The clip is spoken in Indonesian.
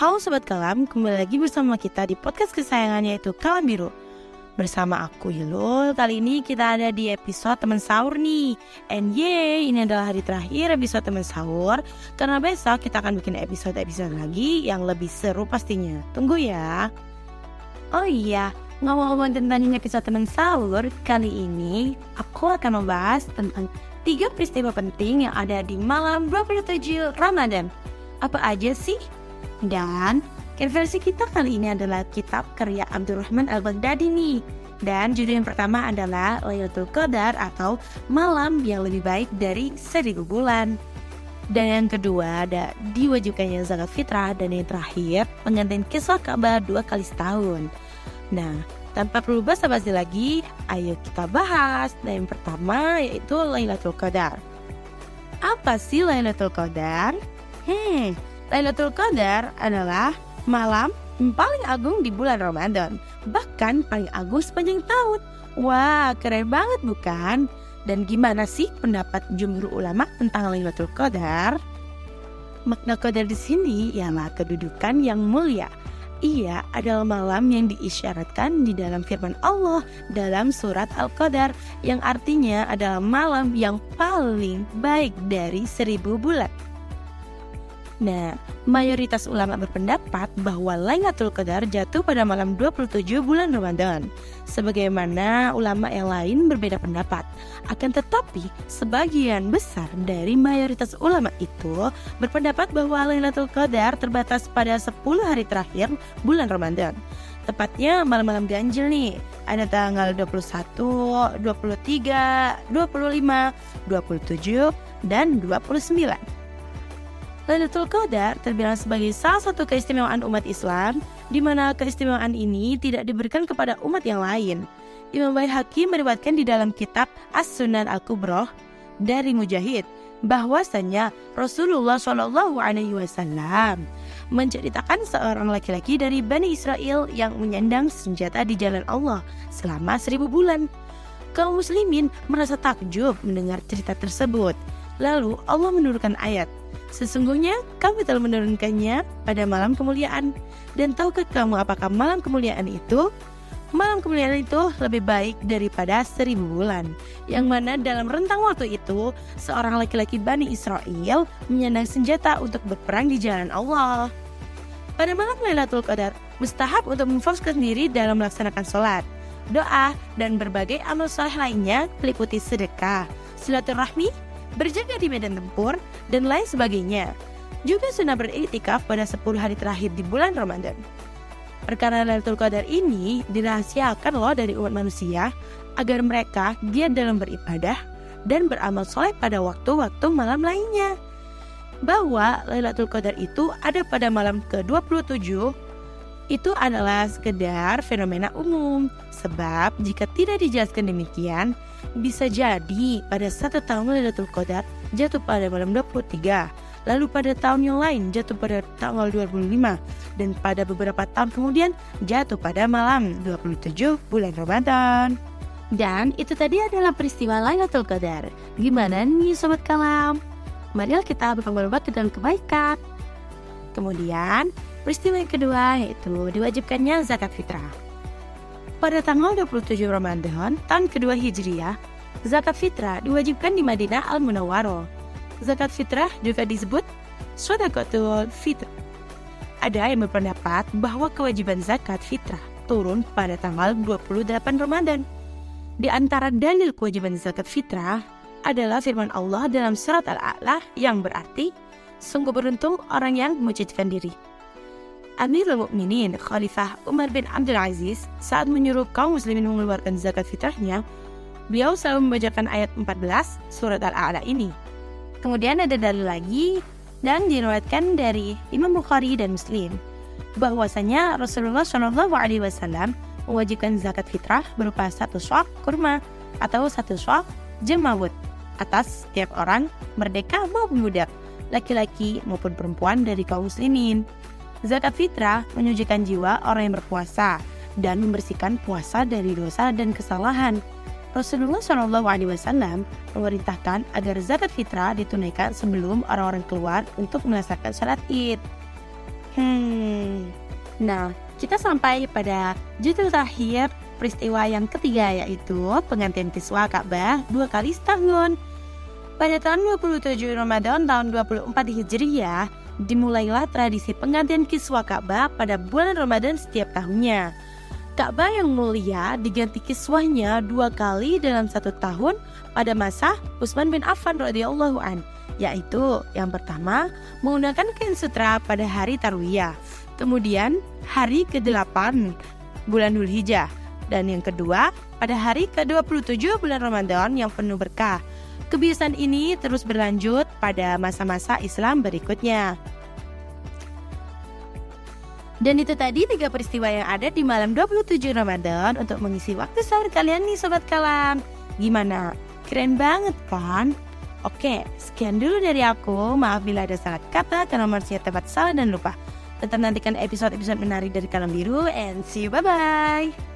Halo Sobat Kalam, kembali lagi bersama kita di podcast kesayangannya yaitu Kalam Biru. Bersama aku Hilul, kali ini kita ada di episode teman sahur nih. And yay, ini adalah hari terakhir episode teman sahur Karena besok kita akan bikin episode-episode lagi yang lebih seru pastinya. Tunggu ya. Oh iya, ngomong-ngomong tentang episode teman sahur Kali ini aku akan membahas tentang tiga peristiwa penting yang ada di malam 27 Ramadan. Apa aja sih? Dan versi kita kali ini adalah kitab karya Abdurrahman Al-Baghdadi nih. Dan judul yang pertama adalah Laylatul Qadar atau Malam yang lebih baik dari seribu bulan. Dan yang kedua ada diwajibkannya zakat fitrah dan yang terakhir pengantin kisah kabar dua kali setahun. Nah, tanpa perlu basa-basi lagi, ayo kita bahas. Dan yang pertama yaitu Lailatul Qadar. Apa sih Lailatul Qadar? Hmm, Lailatul Qadar adalah malam paling agung di bulan Ramadan, bahkan paling agung sepanjang tahun. Wah, keren banget bukan? Dan gimana sih pendapat jumhur ulama tentang Lailatul Qadar? Makna qadar di sini ialah kedudukan yang mulia. Ia adalah malam yang diisyaratkan di dalam firman Allah dalam surat Al-Qadar yang artinya adalah malam yang paling baik dari seribu bulan. Nah, mayoritas ulama berpendapat bahwa Lailatul Qadar jatuh pada malam 27 bulan Ramadan. Sebagaimana ulama yang lain berbeda pendapat. Akan tetapi, sebagian besar dari mayoritas ulama itu berpendapat bahwa Lailatul Qadar terbatas pada 10 hari terakhir bulan Ramadan. Tepatnya malam-malam ganjil nih. Ada tanggal 21, 23, 25, 27, dan 29. Lailatul Qadar terbilang sebagai salah satu keistimewaan umat Islam, di mana keistimewaan ini tidak diberikan kepada umat yang lain. Imam Baihaqi meriwayatkan di dalam kitab As-Sunan Al-Kubroh dari Mujahid bahwasanya Rasulullah Shallallahu Alaihi Wasallam menceritakan seorang laki-laki dari Bani Israel yang menyandang senjata di jalan Allah selama seribu bulan. Kaum muslimin merasa takjub mendengar cerita tersebut. Lalu Allah menurunkan ayat Sesungguhnya kami telah menurunkannya pada malam kemuliaan. Dan tahukah kamu apakah malam kemuliaan itu? Malam kemuliaan itu lebih baik daripada seribu bulan. Yang mana dalam rentang waktu itu, seorang laki-laki Bani Israel menyandang senjata untuk berperang di jalan Allah. Pada malam Lailatul Qadar, mustahab untuk memfokuskan diri dalam melaksanakan sholat, doa, dan berbagai amal soleh lainnya meliputi sedekah, silaturahmi, berjaga di medan tempur, dan lain sebagainya. Juga sunnah beriktikaf pada 10 hari terakhir di bulan Ramadan. Perkara Lailatul Qadar ini dirahasiakan loh dari umat manusia agar mereka giat dalam beribadah dan beramal soleh pada waktu-waktu malam lainnya. Bahwa Lailatul Qadar itu ada pada malam ke-27 itu adalah sekedar fenomena umum. Sebab jika tidak dijelaskan demikian, bisa jadi pada satu tahun Lailatul Qadar jatuh pada malam 23, lalu pada tahun yang lain jatuh pada tanggal 25, dan pada beberapa tahun kemudian jatuh pada malam 27 bulan Ramadan. Dan itu tadi adalah peristiwa Lailatul Qadar. Gimana nih Sobat Kalam? Marilah kita ke dalam kebaikan. Kemudian, peristiwa yang kedua yaitu diwajibkannya zakat fitrah. Pada tanggal 27 Ramadan tahun kedua Hijriah, zakat fitrah diwajibkan di Madinah Al-Munawwaroh. Zakat fitrah juga disebut Sodakotul Fitrah. Ada yang berpendapat bahwa kewajiban zakat fitrah turun pada tanggal 28 Ramadan. Di antara dalil kewajiban zakat fitrah adalah firman Allah dalam surat Al-A'la yang berarti, Sungguh beruntung orang yang mencucikan diri. Amirul Mukminin Khalifah Umar bin Abdul Aziz saat menyuruh kaum muslimin mengeluarkan zakat fitrahnya, beliau selalu membacakan ayat 14 surat Al-A'la ini. Kemudian ada dalil lagi dan diriwayatkan dari Imam Bukhari dan Muslim bahwasanya Rasulullah Shallallahu Alaihi Wasallam mewajibkan zakat fitrah berupa satu swak kurma atau satu swak jemawut atas setiap orang merdeka maupun budak laki-laki maupun perempuan dari kaum muslimin. Zakat fitrah menyucikan jiwa orang yang berpuasa dan membersihkan puasa dari dosa dan kesalahan. Rasulullah Shallallahu Alaihi Wasallam memerintahkan agar zakat fitrah ditunaikan sebelum orang-orang keluar untuk melaksanakan sholat id. Hmm. Nah, kita sampai pada judul terakhir peristiwa yang ketiga yaitu pengantian kiswa Ka'bah dua kali setahun. Pada tahun 27 Ramadan tahun 24 Hijriah, dimulailah tradisi pengantian kiswa Ka'bah pada bulan Ramadan setiap tahunnya. Ka'bah yang mulia diganti kiswahnya dua kali dalam satu tahun pada masa Utsman bin Affan radhiyallahu an, yaitu yang pertama menggunakan kain sutra pada hari Tarwiyah, kemudian hari ke-8 bulan Dzulhijjah, dan yang kedua pada hari ke-27 bulan Ramadan yang penuh berkah. Kebiasaan ini terus berlanjut pada masa-masa Islam berikutnya. Dan itu tadi tiga peristiwa yang ada di malam 27 Ramadan untuk mengisi waktu sahur kalian nih Sobat Kalam. Gimana? Keren banget kan? Oke, sekian dulu dari aku. Maaf bila ada salah kata karena manusia tepat salah dan lupa. Tetap nantikan episode-episode menarik dari Kalam Biru and see you bye-bye.